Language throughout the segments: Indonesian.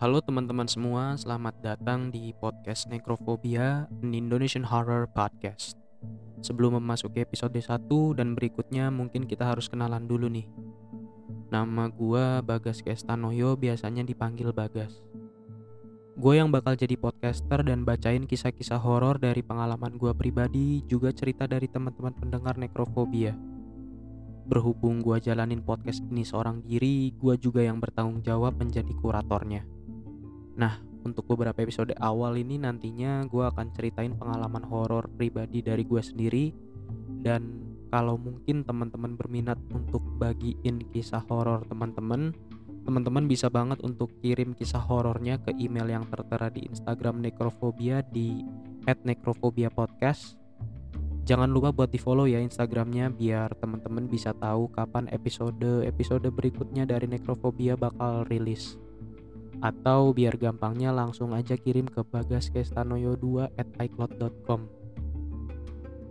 Halo teman-teman semua, selamat datang di podcast Necrophobia, an Indonesian Horror Podcast. Sebelum memasuki episode 1 dan berikutnya mungkin kita harus kenalan dulu nih. Nama gua Bagas Kestanoyo, biasanya dipanggil Bagas. Gue yang bakal jadi podcaster dan bacain kisah-kisah horor dari pengalaman gue pribadi, juga cerita dari teman-teman pendengar Necrophobia. Berhubung gue jalanin podcast ini seorang diri, gue juga yang bertanggung jawab menjadi kuratornya. Nah, untuk beberapa episode awal ini nantinya gue akan ceritain pengalaman horor pribadi dari gue sendiri dan kalau mungkin teman-teman berminat untuk bagiin kisah horor teman-teman, teman-teman bisa banget untuk kirim kisah horornya ke email yang tertera di Instagram Necrophobia di @necrophobiapodcast. Jangan lupa buat di follow ya Instagramnya biar teman-teman bisa tahu kapan episode episode berikutnya dari Necrophobia bakal rilis atau biar gampangnya langsung aja kirim ke bagaskestanoyo2 at icloud.com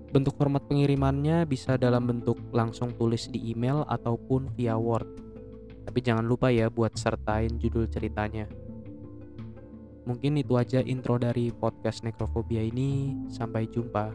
bentuk format pengirimannya bisa dalam bentuk langsung tulis di email ataupun via word. Tapi jangan lupa ya buat sertain judul ceritanya. Mungkin itu aja intro dari podcast Necrophobia ini. Sampai jumpa